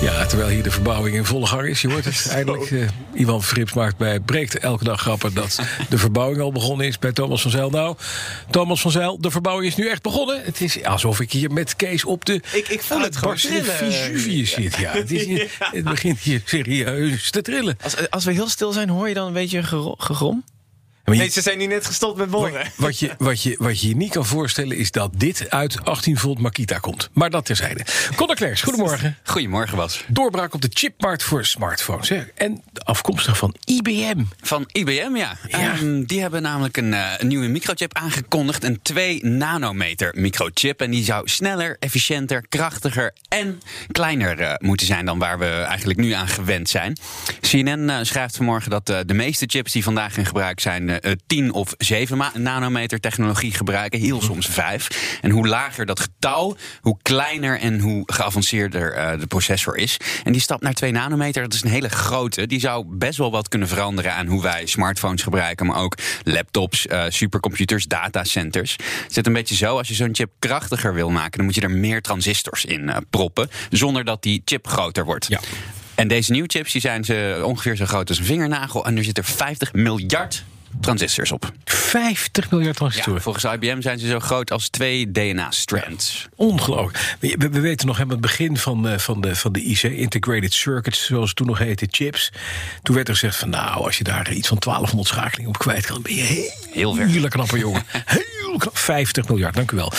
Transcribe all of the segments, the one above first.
Ja, terwijl hier de verbouwing in volle gang is. Je hoort het eindelijk. Uh, Ivan Frips maakt bij Breekt elke dag grappen dat de verbouwing al begonnen is bij Thomas van Zijl. Nou, Thomas van Zijl, de verbouwing is nu echt begonnen. Het is alsof ik hier met Kees op de ik, ik voel het gewoon Vesuvius zit. Ja, het, is het begint hier serieus te trillen. Als, als we heel stil zijn, hoor je dan een beetje nee, ze zijn nu net gestopt met boren. Wat je, wat, je, wat je je niet kan voorstellen is dat dit uit 18 volt Makita komt. Maar dat terzijde. Conor Klerks, goedemorgen. Goedemorgen, Bas. Doorbraak op de chipmarkt voor smartphones. Hè? En afkomstig van IBM. Van IBM, ja. ja. Um, die hebben namelijk een, uh, een, nieuwe microchip aangekondigd. Een 2 nanometer microchip. En die zou sneller, efficiënter, krachtiger en kleiner uh, moeten zijn dan waar we eigenlijk nu aan gewend zijn. CNN uh, schrijft vanmorgen dat de meeste chips die vandaag in gebruik zijn 10 eh, of 7 nanometer technologie gebruiken, heel soms 5. En hoe lager dat getal, hoe kleiner en hoe geavanceerder uh, de processor is. En die stap naar 2 nanometer, dat is een hele grote. Die zou best wel wat kunnen veranderen aan hoe wij smartphones gebruiken, maar ook laptops, uh, supercomputers, datacenters. Het zit een beetje zo, als je zo'n chip krachtiger wil maken, dan moet je er meer transistors in proppen, zonder dat die chip groter wordt. Ja. En deze nieuwe chips die zijn ze ongeveer zo groot als een vingernagel. En er zitten 50 miljard transistors op. 50 miljard transistoren? Ja, volgens IBM zijn ze zo groot als twee DNA-strands. ongelooflijk. We, we, weten nog helemaal het begin van, uh, van, de, van de IC, Integrated Circuits, zoals het toen nog heette, chips. Toen werd er gezegd van nou, als je daar iets van 1200 schakelingen op kwijt kan, ben je heel, heel ver. Hele knappe jongen. heel knap. 50 miljard, dank u wel.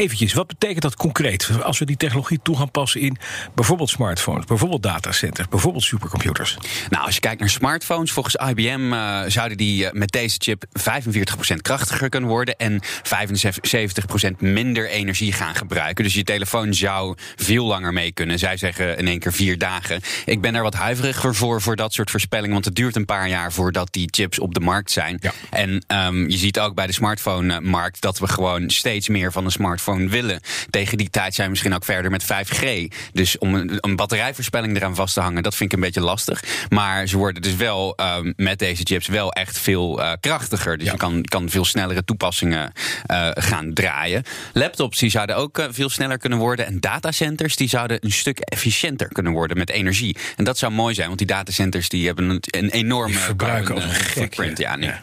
Eventjes, wat betekent dat concreet? Als we die technologie toe gaan passen in bijvoorbeeld smartphones, bijvoorbeeld datacenters, bijvoorbeeld supercomputers. Nou, als je kijkt naar smartphones, volgens IBM uh, zouden die uh, met deze chip 45% krachtiger kunnen worden en 75% minder energie gaan gebruiken. Dus je telefoon zou veel langer mee kunnen. Zij zeggen in één keer vier dagen. Ik ben er wat huiveriger voor, voor dat soort voorspellingen, want het duurt een paar jaar voordat die chips op de markt zijn. Ja. En um, je ziet ook bij de smartphone-markt dat we gewoon steeds meer van een smartphone willen. Tegen die tijd zijn we misschien ook verder met 5G. Dus om een, een batterijvoorspelling eraan vast te hangen, dat vind ik een beetje lastig. Maar ze worden dus wel um, met deze chips wel echt veel uh, krachtiger. Dus je kan, kan veel snellere toepassingen uh, gaan draaien. Laptops die zouden ook uh, veel sneller kunnen worden. En datacenters die zouden een stuk efficiënter kunnen worden met energie. En dat zou mooi zijn, want die datacenters die hebben een, een enorme verbruiken carbon, footprint. Ja. Ja.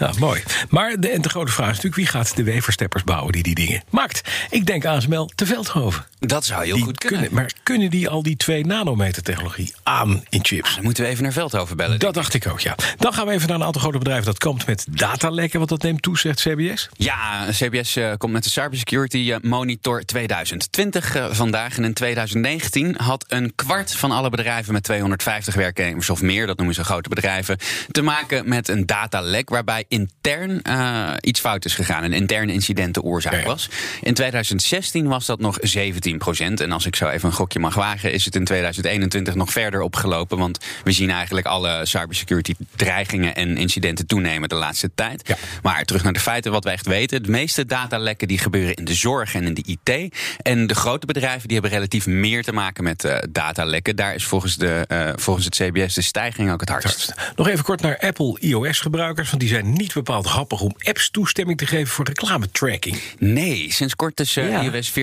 Ja, mooi. Maar de, en de grote vraag is natuurlijk... wie gaat de weversteppers bouwen die die dingen maakt? Ik denk ASML te Veldhoven. Dat zou heel goed kunnen. Maar kunnen die al die 2 nanometer technologie aan in chips? Ah, dan moeten we even naar Veldhoven bellen. Dat dacht ik ook, ja. Dan gaan we even naar een aantal grote bedrijven. Dat komt met datalekken, want dat neemt toe, zegt CBS. Ja, CBS uh, komt met de Cybersecurity uh, Monitor 2020 uh, vandaag. En in 2019 had een kwart van alle bedrijven met 250 werknemers of meer... dat noemen ze grote bedrijven... te maken met een datalek waarbij intern uh, iets fout is gegaan. Een interne incident de oorzaak was. In 2016 was dat nog 17 procent. En als ik zo even een gokje mag wagen, is het in 2021 nog verder opgelopen. Want we zien eigenlijk alle cybersecurity dreigingen en incidenten toenemen de laatste tijd. Ja. Maar terug naar de feiten, wat we echt weten. De meeste datalekken die gebeuren in de zorg en in de IT. En de grote bedrijven die hebben relatief meer te maken met uh, datalekken. Daar is volgens, de, uh, volgens het CBS de stijging ook het hardst. Nog even kort naar Apple iOS-gebruikers. Want die zijn niet bepaald happig om apps toestemming te geven voor reclame-tracking. Nee, sinds kort is uh, ja. iOS 14.5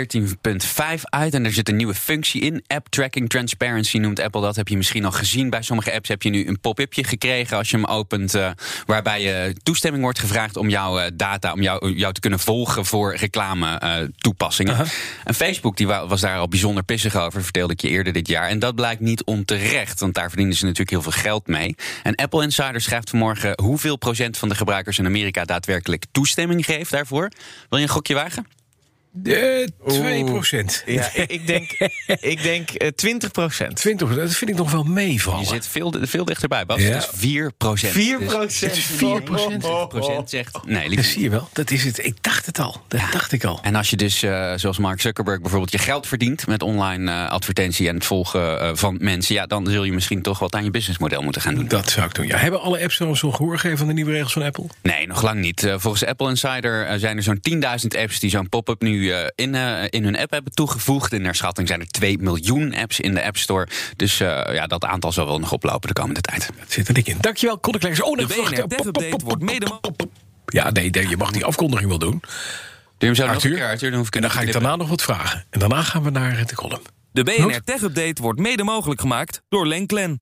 uit en er zit een nieuwe functie in. App Tracking Transparency noemt Apple dat. Heb je misschien al gezien. Bij sommige apps heb je nu een pop-upje gekregen als je hem opent. Uh, waarbij je toestemming wordt gevraagd om jouw uh, data, om jou, jou te kunnen volgen voor reclame-toepassingen. Uh -huh. En Facebook die was daar al bijzonder pissig over, vertelde ik je eerder dit jaar. En dat blijkt niet onterecht, want daar verdienen ze natuurlijk heel veel geld mee. En Apple Insider schrijft vanmorgen hoeveel procent van de gebruikers in Amerika daadwerkelijk toestemming geeft daarvoor. Wil je een gokje wagen? De 2 procent. Ja, ik denk, ik denk uh, 20 procent. 20 dat vind ik nog wel meevallen. Je zit veel, veel dichterbij, Bas. Ja. Dus 4 procent. 4 procent? Dus 4 procent. zegt... Nee, dat zie je wel. Dat is het. Ik dacht het al. Dat dacht ik al. En als je dus, uh, zoals Mark Zuckerberg bijvoorbeeld, je geld verdient met online uh, advertentie en het volgen uh, van mensen, ja, dan zul je misschien toch wat aan je businessmodel moeten gaan doen. Dat zou ik doen. Ja, hebben alle apps zo'n gehoor gegeven van de nieuwe regels van Apple? Nee, nog lang niet. volgens Apple Insider zijn er zo'n 10.000 apps die zo'n pop-up nu in, in hun app hebben toegevoegd. In naar schatting zijn er 2 miljoen apps in de App Store. Dus ja, dat aantal zal wel nog oplopen de komende tijd. Dat zit er dik in. Dankjewel, Oh, de BNR Tech Update wordt mede... Ja, nee, je mag die afkondiging wel doen. Doe hem zo Arthur, nog een keer, Arthur, dan hoef ik en dan ga ik daarna nog wat vragen. En daarna gaan we naar de column. De BNR Tech Update wordt mede mogelijk gemaakt door Lenklen.